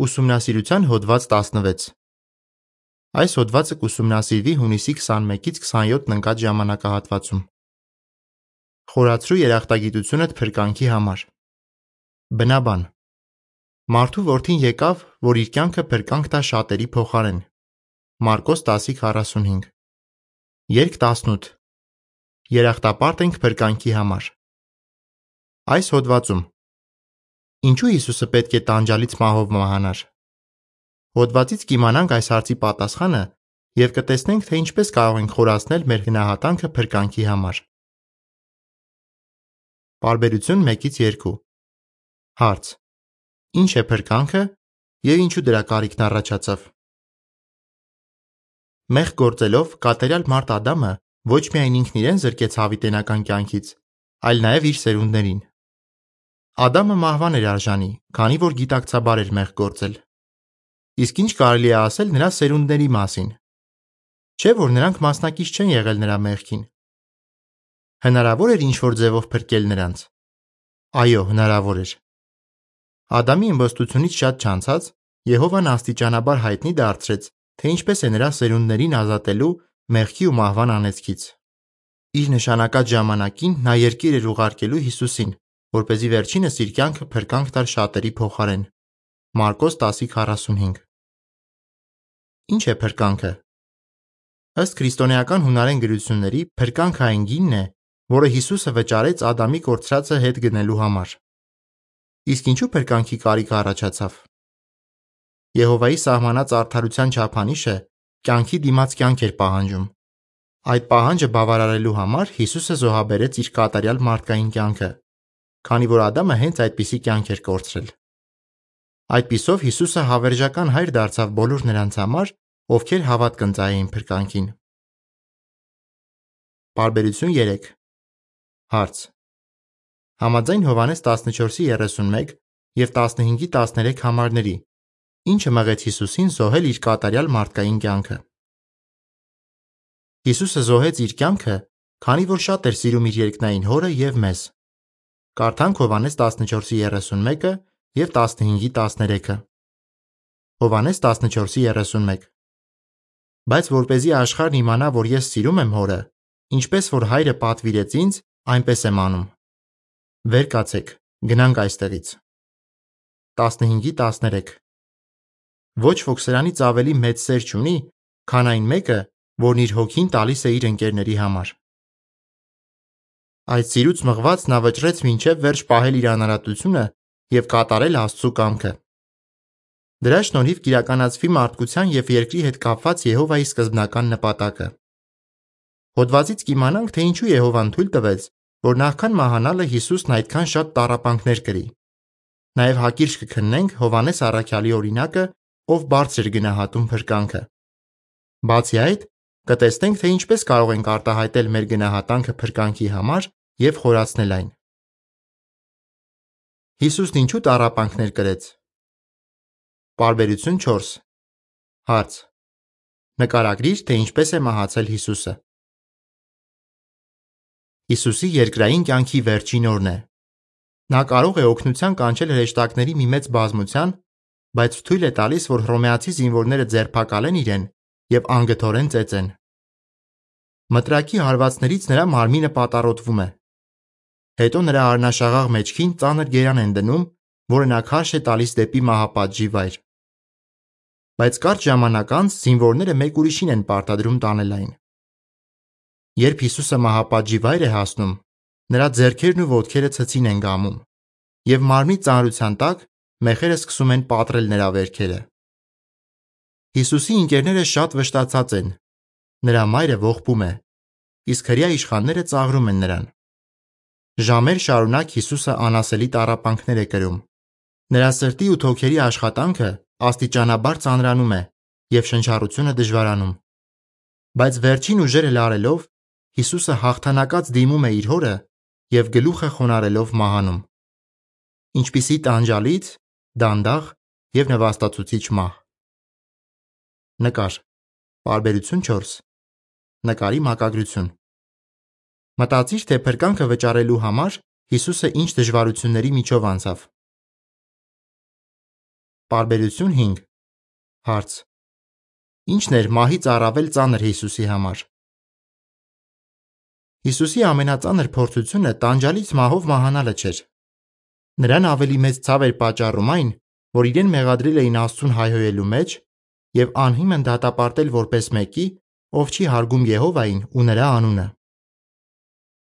Ուսումնասիրության հոդված 16 Այս հոդվածը կուսումնասիրվի հունիսի 21-ից 27-ն ընկած ժամանակահատվածում։ Խորացրու երախտագիտությունդ փրկանքի համար։ Բնաբան Մարդու որդին եկավ, որ իր կյանքը փրկանք տա շատերի փոխարեն։ Մարկոս 10:45 Երկ 18 Երախտապարտ ենք փրկանքի համար։ Այս հոդվածում Ինչու Հիսուսը պետք է տանջալից մահով մահանար։ Հոդվածից կիմանանք այս հարցի պատասխանը եւ կտեսնենք, թե ինչպես կարող ենք խորացնել մեր գնահատանքը փրկանքի համար։ Բարբերություն 1-ից 2 Հարց. Ինչ է փրկանքը եւ ինչու դրա կարիքն առաջացավ։ Մեղ գործելով կատարյալ մարդ Ադամը ոչ միայն ինքն իրեն զրկեց հավիտենական կյանքից, այլ նաեւ իր սերունդներին։ Ադամը մահվան էր արժանի, քանի որ գիտակցաբար էր մեղ գործել։ Իսկ ինչ կարելի է ասել նրա սերունդների մասին։ Չէ՞ որ նրանք մասնակից չեն եղել նրա մեղքին։ Հնարավոր էր ինչ-որ ձևով փրկել նրանց։ Այո, հնարավոր էր։ Ադամի իմբոստությունից շատ չանցած Եհովան աստիճանաբար հայտնի դարձրեց, թե ինչպես է նրա սերունդներին ազատելու մեղքի ու մահվան անեծքից։ Իր նշանակած ժամանակին նա երկիր էր ուղարկելու Հիսուսին, որ เป զի վերջինս իր կյանքը փրկանք տար շատերի փոխարեն։ Մարկոս 10:45 Ինչ է փրկանքը։ Ըստ քրիստոնեական հունարեն գրությունների, փրկանքը այն գինն է, որը Հիսուսը վճարեց Ադամի կորցրածը հետ գնելու համար։ Իսկ ինչու փրկանքի կարիքը առաջացավ։ Եհովայի սահմանած արդարության չափանիշը կյանքի դիմաց կյանք էր պահանջում։ Այդ պահանջը բավարարելու համար Հիսուսը զոհաբերեց իր կատարյալ մարդկային կյանքը, քանի որ Ադամը հենց այդպիսի կյանք էր կորցրել։ Այդպիսով Հիսուսը հավերժական հայր դարձավ բոլոր նրանց համար, ովքեր հավատ կընծայեին փրկանքին։ Բարբերություն 3 Հարց. Համաձայն Հովանես 14:31 եւ 15:13 համարների, ինչը մղեց Հիսուսին զոհել իր կատարյալ մարդկային կյանքը։ Հիսուսը զոհեց իր կյանքը, քանի որ շատ էր սիրում իր երկնային հորը եւ մեզ։ Կարդանք Հովանես 14:31-ը եւ 15:13-ը։ Հովանես 14:31 Բայց որպեսզի աշխարհն իմանա, որ ես սիրում եմ հորը, ինչպես որ հայրը պատվիրեց ինձ, այնպես եմ անում։ Վեր կացեք, գնանք այստեղից։ 15:13 Ոչ ոք սրանից ավելի մեծ սեր չունի, քան այն մեկը, որն իր հոգին տալիս է իր ընկերների համար։ Այդ սիրուց մղված նա վճռեց մինչև վերջ պահել իր անարատությունը եւ կատարել Աստծո կամքը։ Դրա շնորհիվ կիրականացվի մարդկության եւ երկրի հետ կապված Եհովայի սկզբնական նպատակը։ Հոդվածից կիմանանք, թե ինչու Եհովան թույլ տվեց, որ նախքան մահանալը Հիսուսն այդքան շատ տարապանքներ կրի։ Նաև հակիրճ կքննենք Հովանես Առաքյալի օրինակը, ով բարձր գնահատում փրկանքը։ Բացի այդ, կտեսնենք, թե ինչպես կարող ենք արտահայտել մեր գնահատանքը փրկանքի համար եւ խորացնել այն։ Հիսուսն ինչու տարապանքներ կրեց։ Պարբերություն 4 Հարց. Նկարագրիր, թե ինչպես է մահացել Հիսուսը։ Հիսուսի երկրային կյանքի վերջին օրն է։ Նա կարող է օգնության կանչել հրեշտակների մի մեծ բազմության, բայց թույլ է տալիս, որ հռոմեացի զինվորները ձերբակալեն իրեն եւ անգթորեն ծեծեն։ Մտրակի հարվածներից նրա մարմինը պատառոտվում է։ Հետո նրա արնաշաղաղ մեջքին ծանր գերան են դնում, որը նա քարշ է տալիս դեպի մահապատժի վայր։ Բայց կարճ ժամանակ անց զինվորները մեկ ուրիշին են պարտադրում տանել այն։ Երբ Հիսուսը մահապատժի վայր է հասնում, նրա ձեռքերն ու ոտքերը ցցին են գամում, եւ մարմնի ծանրության տակ մեխերը սկսում են պատրել նրա վերքերը։ Հիսուսի ընկերները շատ վշտացած են։ Նրա մայրը ողբում է, իսկ հрья իշխանները ծաղրում են նրան։ Ժամեր շարունակ Հիսուսը անասելի տառապանքներ է կրում։ Նրա սրտի ու թոքերի աշխատանքը աստիճանաբար ծանրանում է եւ շնչառությունը դժվարանում։ Բայց վերջին ուժերը լարելով Հիսուսը հաղթանակած դիմում է իր հորը եւ գլուխը խոնարելով մահանում։ Ինչպիսի տանջալից, դանդաղ եւ նվաստացուցիչ մահ։ Նկար։ Բարբերություն 4։ Նկարի մակագրություն։ Մտածիր, թե փրկանքը վճարելու համար Հիսուսը ինչ դժվարությունների միջով անցավ։ Պարբերություն 5 Հարց. Ինչն էր մահից առավել ծանր Հիսուսի համար։ Հիսուսի ամենածանր փորձությունը տանջալից մահով մահանալը չէր։ Նրան ավելի մեծ ցավ էր պատճառում այն, որ իրեն մեղադրել էին Աստծուն հայհոյելու մեջ եւ անհիմն դատապարտել որպես մեկի, ով չի հարգում Եհովային ու նրա անունը։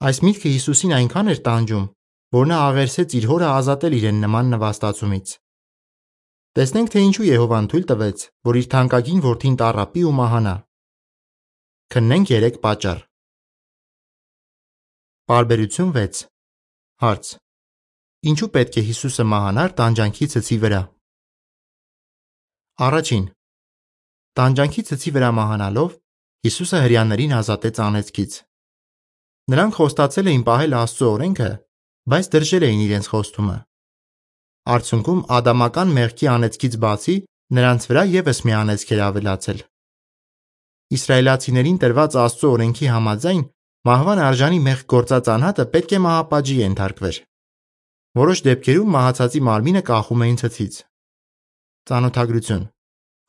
Այս միտքը Հիսուսին այնքան էր տանջում, որ նա աղերսեց իր հորը ազատել իրեն նման նվաստացումից։ Տեսնենք թե ինչու Եհովան թույլ տվեց, որ իր թանկագին որդին տառապի ու մահանա։ Քննենք 3 պատճառ։ Բարբերություն 6 Հարց. Ինչու պետք է Հիսուսը մահանար տանջանքի ցցի վրա։ Առաջին. Տանջանքի ցցի վրա մահանալով Հիսուսը հрьяաներին ազատեց անեծքից։ Նրանք խոստացել էին պահել Աստծո օրենքը, բայց դրժել էին իրենց խոստումը։ Արդյունքում ադամական մեղքի անեծքից բացի նրանց վրա եւս մի անեծք էր ավելացել։ Իսրայելացիներին տրված Աստծո օրենքի համաձայն մահվան արժանի մեղք գործած անհատը պետք է մահապատժի ենթարկվեր։ Որոշ դեպքերում մահացածի մարմինը կախում էին ցցից։ Ծանոթագրություն.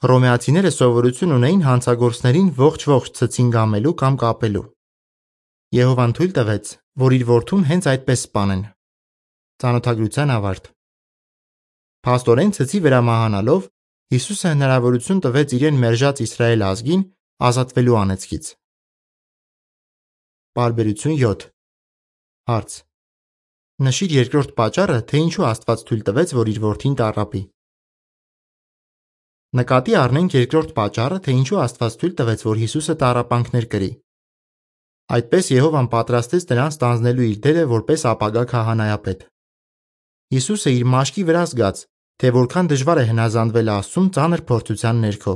Հռոմեացիները սովորություն ունեին հանցագործներին ողջ-ողջ ցցին գամելու կամ կապելու։ Եհովան թույլ տվեց, որ իր որդուն հենց այդպես սպանեն։ Ծանոթագրության ավարտ Փաստորեն ցցի վրա մահանալով Հիսուսը հնարավորություն տվեց իրեն մերժած Իսրայել ազգին ազատվելու անեծքից։ Բարբերություն 7 Հարց. Նշիր երկրորդ պատճառը, թե ինչու Աստված թույլ տվեց, որ իր որդին տառապի։ Նկատի առնենք երկրորդ պատճառը, թե ինչու Աստված թույլ տվեց, որ Հիսուսը տառապանքներ կրի։ Այդպես Եհովան պատրաստեց նրան ստանձնելու իր դերը որպես ապագա քահանայապետ։ Հիսուսը իր մաշկի վրա զգաց, թե որքան դժվար է հնազանդվել Աստծուն ծանր փորձության ներքո։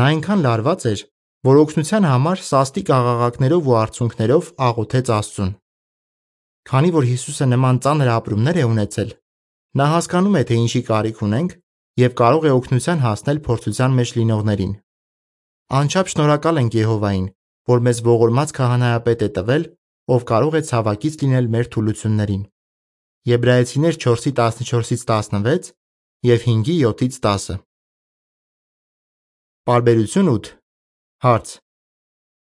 Նա այնքան լարված էր, որ օգնության համար սաստիկ աղաղակներով ու արցունքներով աղոթեց Աստծուն։ Քանի որ Հիսուսը նման ծանր ապրումներ է ունեցել, նա հասկանում է, թե ինչի կարիք ունենք եւ կարող է օգնության հասնել փորձության մեջ լինողներին։ Անչափ շնորհակալ ենք Եհովային, որ մեզ ողորմած քահանայապետ է տվել, ով կարող է ցավակից լինել մեր թուլություններին։ Եբրայեցիներ 4:14-ից 16 եւ 5:7-ից 10։ Բարբերություն 8 Հարց.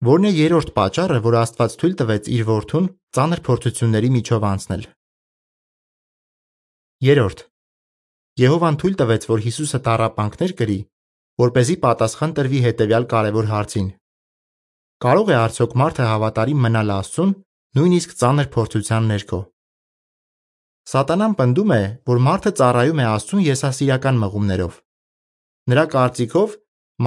Որն է երրորդ պատճառը, որ Աստված թույլ տվեց իր որդուն ծանր փորձությունների միջով անցնել։ Երրորդ. Եհովան թույլ տվեց, որ Հիսուսը տառապանքներ կրի, որ เป զի պատասխան տրվի հետևյալ կարևոր հարցին. Կարո՞ղ է արդյոք մարդը հավատարիմ մնալ Աստծուն, նույնիսկ ծանր փորձության ներքո։ Սատանան պնդում է, որ մարդը ծառայում է Աստծուն եսասիրական մղումներով։ Նրա կարծիքով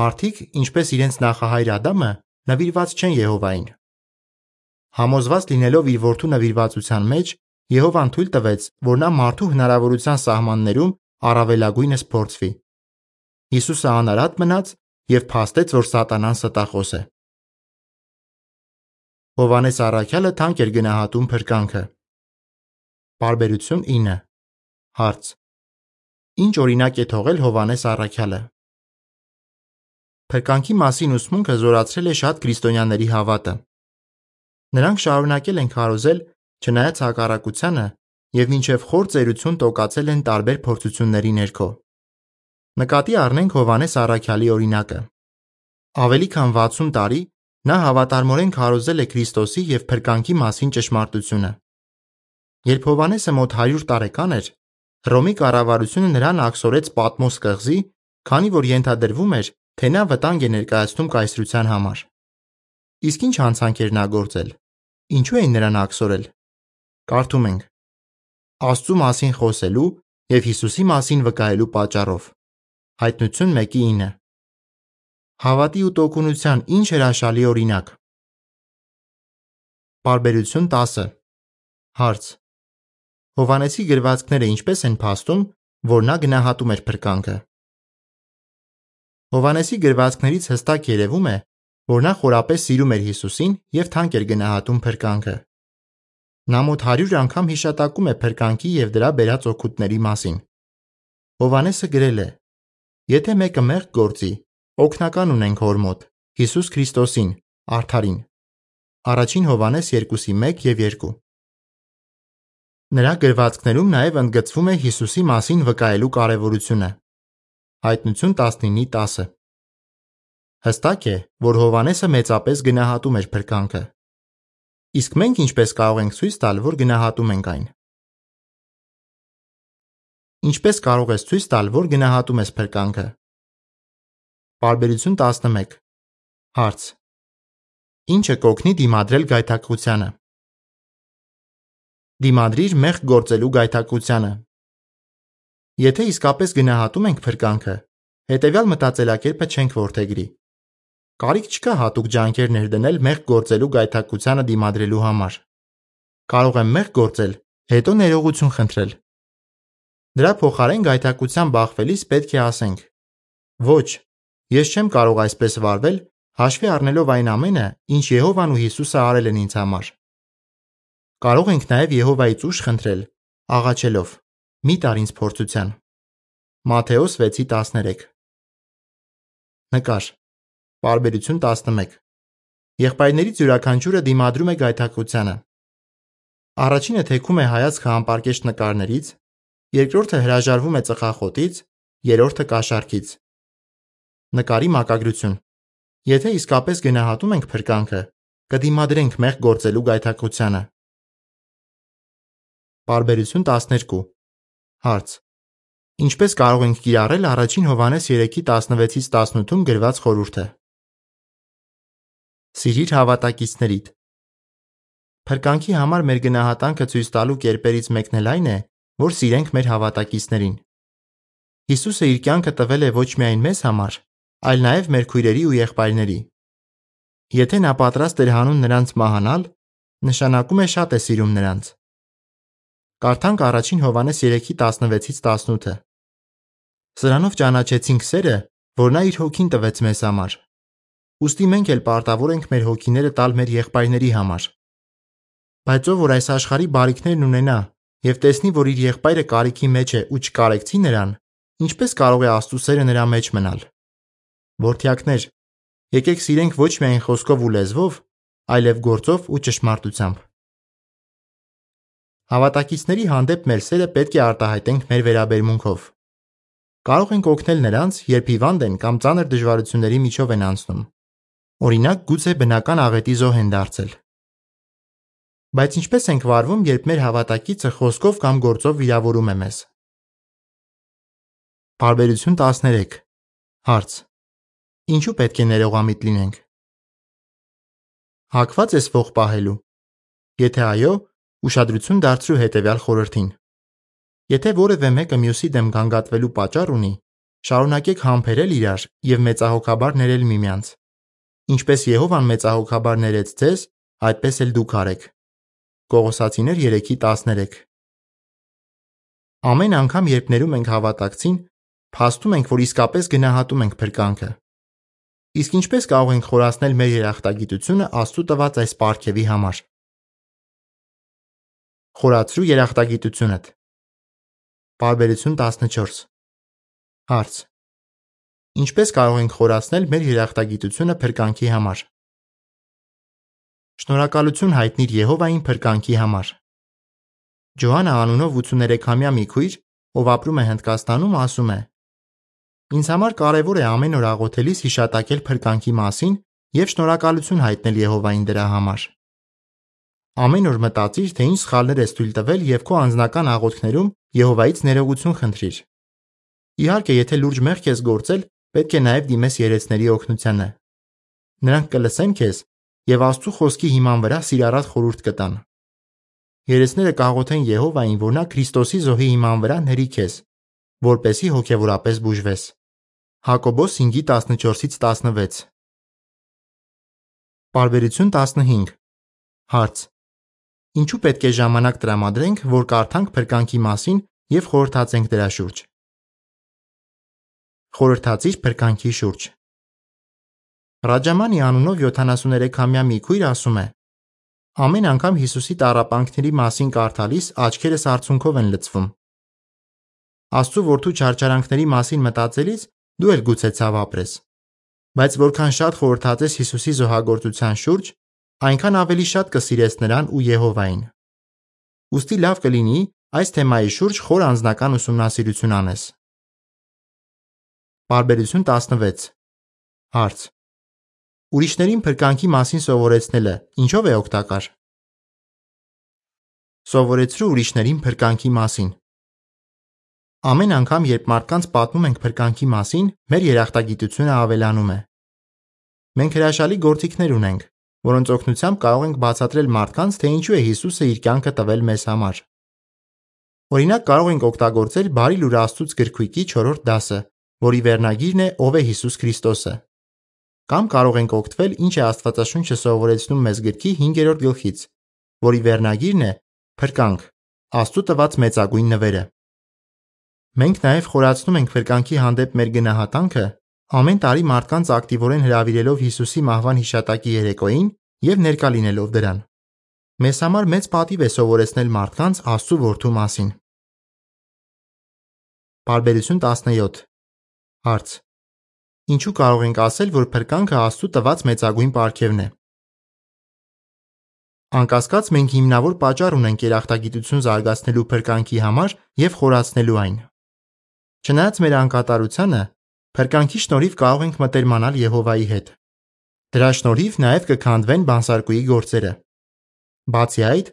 մարդիկ, ինչպես իրենց նախահայր Ադամը, նվիրված չեն Եհովային։ Համոզված լինելով իր որդու նվիրվածության մեջ, Եհովան թույլ տվեց, որ նա մարդու հնարավորության սահմաններում առավելագույնս փորձվի։ Հիսուսը անարատ մնաց եւ փաստեց, որ Սատանան ստախոս է։ Հովանես Առաքյալը թանկ էր գնահատում փրկանքը։ Բարբերություն 9 Հարց. Ինչ օրինակ է թողել Հովանես Առաքյալը։ Փրկանքի մասին ուսմունքը զորացրել է շատ քրիստոնյաների հավատը։ Նրանք շարունակել են քարոզել, չնայած հակառակությանը, եւ մինչեւ խոր ծերություն տոկացել են տարբեր փորձությունների ներքո։ Նկատի առնենք Հովանես Առաքյալի օրինակը։ Ավելի քան 60 տարի նա հավատարմորեն քարոզել է Քրիստոսի եւ փրկանքի մասին ճշմարտությունը։ Երբ Հովհաննեսը մոտ 100 տարեկան էր, Հռոմի կառավարությունը նրան աքսորեց Պատմոս կղզի, քանի որ ենթադրվում էր, թե նա վտանգ է ներկայացնում կայսրության համար։ Իսկ ինչ հանցանք էր նա գործել։ Ինչու էին նրան աքսորել։ Կարդում ենք. Աստծու մասին խոսելու եւ Հիսուսի մասին վկայելու պատճառով։ Հայտնություն 1:9։ Հավատի ու տոկունության ինչ հրաշալի օրինակ։ Բարբերություն 10 Հարց. Հովանեսի գրվածքները ինչպես են փաստում, որ նա գնահատում էր փրկանքը։ Հովանեսի գրվածքներից հստակ երևում է, որ նա խորապես սիրում էր Հիսուսին եւ թանկ էր գնահատում փրկանքը։ Նա մոտ 100 անգամ հիշատակում է փրկանքի եւ դրա բերած օգուտների մասին։ Հովանեսը գրել է. Եթե մեկը մեղք գործի, օգնական ունենք հոր մոտ՝ Հիսուս Քրիստոսին, Արթարին։ Առաջին Հովանես 2:1 եւ 2 Նրա գրվածքներում նաև ընդգծվում է Հիսուսի մասին վկայելու կարևորությունը։ Հայտնություն 19:10 Հստակ է, որ Հովանեսը մեծապես գնահատում էր փրկանքը։ Իսկ մենք ինչպես կարող ենք ցույց տալ, որ գնահատում ենք այն։ Ինչպես կարող ես ցույց տալ, որ գնահատում ես փրկանքը։ Պարբերություն 11 Հարց. Ինչը կօգնի դիմադրել գայթակղությանը։ Դիմադրիր մեղք գործելու գայթակղությանը։ Եթե իսկապես գնահատում ենք փրկանքը, հետևյալ մտածելակերպը չենք ворթեգրի։ Կարիք չկա հատուկ ջանքեր ներդնել մեղք գործելու գայթակղությանը դիմադրելու համար։ Կարող եմ մեղք գործել, հետո ներողություն խնդրել։ Դրա փոխարեն գայթակղության բախվելիս պետք է ասենք. Ոչ, ես չեմ կարող այսպես վարվել, հաշվի առնելով այն ամենը, ինչ Եհովան ու Հիսուսը արել են ինձ համար։ Կարող ենք նաև Եհովայից ուժ խնդրել, աղաչելով. Մի տար ինձ փորձության։ Մատթեոս 6:13 Նկար. Բարբերություն 11 Եղբայրներից յուրաքանչյուրը դիմադրում է գայթակղությանը։ Առաջինը թեքում է հայացքը անպարկեշտ նկարներից, երկրորդը հրաժարվում է ծխախոտից, երրորդը կաշառքից։ Նկարի մակագրություն։ Եթե իսկապես գնահատում ենք փրկանքը, կդիմադրենք մեղք գործելու գայթակղությանը։ Բարբերություն 12 Հարց. Ինչպես կարող ենք կիրառել առաջին Հովանես 3:16-ից 18-ում գրված խորհուրդը։ Սիրիր հավատակիցներիդ։ Փրկանքի համար մեր գնահատանքը ցույց տալու կերպերից մեկն էլ այն է, որ սիրենք մեր հավատակիցներին։ Հիսուսը իր կյանքը տվել է ոչ միայն մեզ համար, այլ նաև մեր քույրերի ու եղբայրների։ Եթե նա պատրաստ էր հանուն նրանց մահանալ, նշանակում է շատ է սիրում նրանց։ Կարդանք առաջին Հովանես 3:16-ից 18-ը։ Սրանով ճանաչեցինք սերը, որ նա իր հոգին տվեց մեզ համար։ Ոստի մենք էլ պարտավոր ենք մեր հոգիները տալ մեր եղբայրների համար։ Բայց ով որ այս աշխարհի բարիքներն ունենա եւ տեսնի, որ իր եղբայրը կարիքի մեջ է ու չկարեկցի նրան, ինչպես կարող է Աստծո սերը նրա մեջ մնալ։ Որդյակներ, եկեք սիրենք ոչ միայն խոսքով ու լեզվով, այլև գործով ու ճշմարտությամբ։ Հավատակիցների հանդեպ մեր սերը պետք է արտահայտենք մեր վերաբերմունքով։ Կարող ենք օգնել նրանց, երբ հիվանդ են կամ ծանր դժվարությունների միջով են անցնում։ Օրինակ, գուցե բնական աղետի զոհ են դարձել։ Բայց ինչպես ենք վարվում, երբ մեր հավատակիցը խոսքով կամ գործով վիրավորում է մեզ։ Բարբերություն 13 Հարց. Ինչու պետք է ներողամիտ լինենք։ Հակված ես ող պահելու։ Եթե այո, ուշադրություն դարձրու հետևյալ խորհրդին։ Եթե որևէ մեկը մյուսի դեմ գանգատվելու պատճառ ունի, շարունակեք համբերել իրար եւ մեծահոգաբար ներել միմյանց։ Ինչպես Եհովան մեծահոգաբար ներեց ձեզ, այդպես էլ դուք արեք։ Կողոսացիներ 3:13 Ամեն անգամ, երբ ներում ենք հավատակցին, փաստում ենք, որ իսկապես գնահատում ենք փրկանքը։ Իսկ ինչպես կարող ենք խորացնել մեր երախտագիտությունը Աստծո տված այս պարգևի համար։ Խորացրու երախտագիտությունդ։ Բարբերություն 14 Հարց. Ինչպես կարող ենք խորացնել մեր երախտագիտությունը փրկանքի համար։ Շնորհակալություն հայտնիր Եհովային փրկանքի համար։ Ջոհանա անունով 83-ամյա մի քույր, ով ապրում է Հնդկաստանում, ասում է. Ինձ համար կարևոր է ամեն օր աղոթելիս հիշատակել փրկանքի մասին եւ շնորհակալություն հայտնել Եհովային դրա համար։ Ամեն օր մտածիր, թե ինչ սխալներ ես թույլ տվել եւ քո անձնական աղոթքներում Եհովայից ներողություն խնդրիր։ Իհարկե, եթե լուրջ մեղք ես գործել, պետք է նաեւ դիմես երեցների օգնությանը։ Նրանք կլսեն քեզ եւ Աստծո խոսքի հիման վրա սիրառատ խորհուրդ կտան։ Երեցները կաղոթեն Եհովային, որ նա Քրիստոսի զոհի հիման վրա ների քեզ, որպեսի հոգեվորապես բուժվես։ Հակոբոս 5:14-ից 16 Բարբերություն 15 Հարց. Ինչու պետք է ժամանակ տրամադրենք, որ կարդանք փրկանքի մասին եւ խորհրդացենք դրա շուրջ։ Խորհրդացիր փրկանքի շուրջ։ Ռաջամանի անունով 73-ամյա մի քույր ասում է. Ամեն անգամ Հիսուսի տարապանքների մասին կարդալիս աչքերս արցունքով են լցվում։ Աստծո որդու չարչարանքների մասին մտածելիս դու էլ գուցե ցավ ապրես։ Բայց որքան շատ խորհրդացես Հիսուսի զոհագործության շուրջ, այնքան ավելի շատ կսիրես նրան ու Եհովային։ Ոստի լավ կլինի այս թեմայի շուրջ խոր անձնական ուսումնասիրություն անես։ Բարբերություն 16 Հարց. Ուրիշներին փրկանքի մասին սովորեցնելը ինչով է օգտակար։ Սովորեցրու ուրիշներին փրկանքի մասին։ Ամեն անգամ, երբ մարդկանց պատմում ենք փրկանքի մասին, մեր երախտագիտությունը ավելանում է։ Մենք հրաշալի գործիքներ ունենք, որոնց օգնությամբ կարող ենք բացատրել մարդկանց, թե ինչու է Հիսուսը իր կյանքը տվել մեզ համար։ Օրինակ, կարող ենք օգտագործել Բարի լուր Աստծուց գրքույկի 4-րդ դասը, որի վերնագիրն է Ով է Հիսուս Քրիստոսը։ Կամ կարող ենք օգտվել Ինչ է Աստվածաշունչը սովորեցնում մեզ գրքի 5-րդ գլխից, որի վերնագիրն է Փրկանք. Աստծո տված մեծագույն նվերը։ Մենք նաև խորացնում ենք փրկանքի հանդեպ մեր գնահատանքը ամեն տարի մարդկանց ակտիվորեն հրավիրելով Հիսուսի մահվան հիշատակի երեկոյին եւ ներկա լինելով դրան։ Մեզ համար մեծ պատիվ է սովորեցնել մարդկանց Աստծո որդու մասին։ Բարբերություն 17 Հարց. Ինչու կարող ենք ասել, որ փրկանքը Աստծո տված մեծագույն պարգևն է։ Անկասկած մենք հիմնավոր պատճառ ունենք երախտագիտություն զարգացնելու փրկանքի համար եւ խորացնելու այն։ Չնայած մեր անկատարությանը, փրկանքի շնորհիվ կարող ենք մտերմանալ Եհովայի հետ։ Դրա շնորհիվ նաև կքանդվեն բանսարկուի գործերը։ Բացի այդ,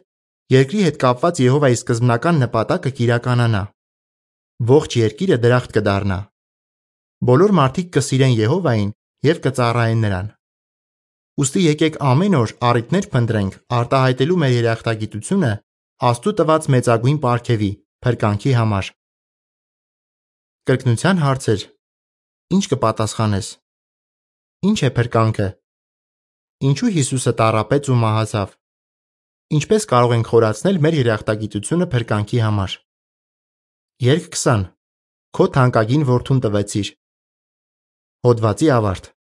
երկրի հետ կապված Եհովայի սկզբնական նպատակը կիրականանա։ Ողջ երկիրը դրախտ կդառնա։ Բոլոր մարդիկ կսիրեն Եհովային եւ կծառայեն նրան։ Ոստի եկեք ամեն օր առիթներ փնտրենք արտահայտելու մեր երախտագիտությունը Աստծո տված մեծագույն պարգևի փրկանքի համար։ Կրկնության հարցեր։ Ինչ կպատասխանես։ Ինչ է փրկանքը։ Ինչու Հիսուսը տարապեց ու մահացավ։ Ինչպես կարող ենք խորացնել մեր երախտագիտությունը փրկանքի համար։ Երկ 20 Քո թանկագին որդուն տվեցիր։ Հոդվացի ավարտ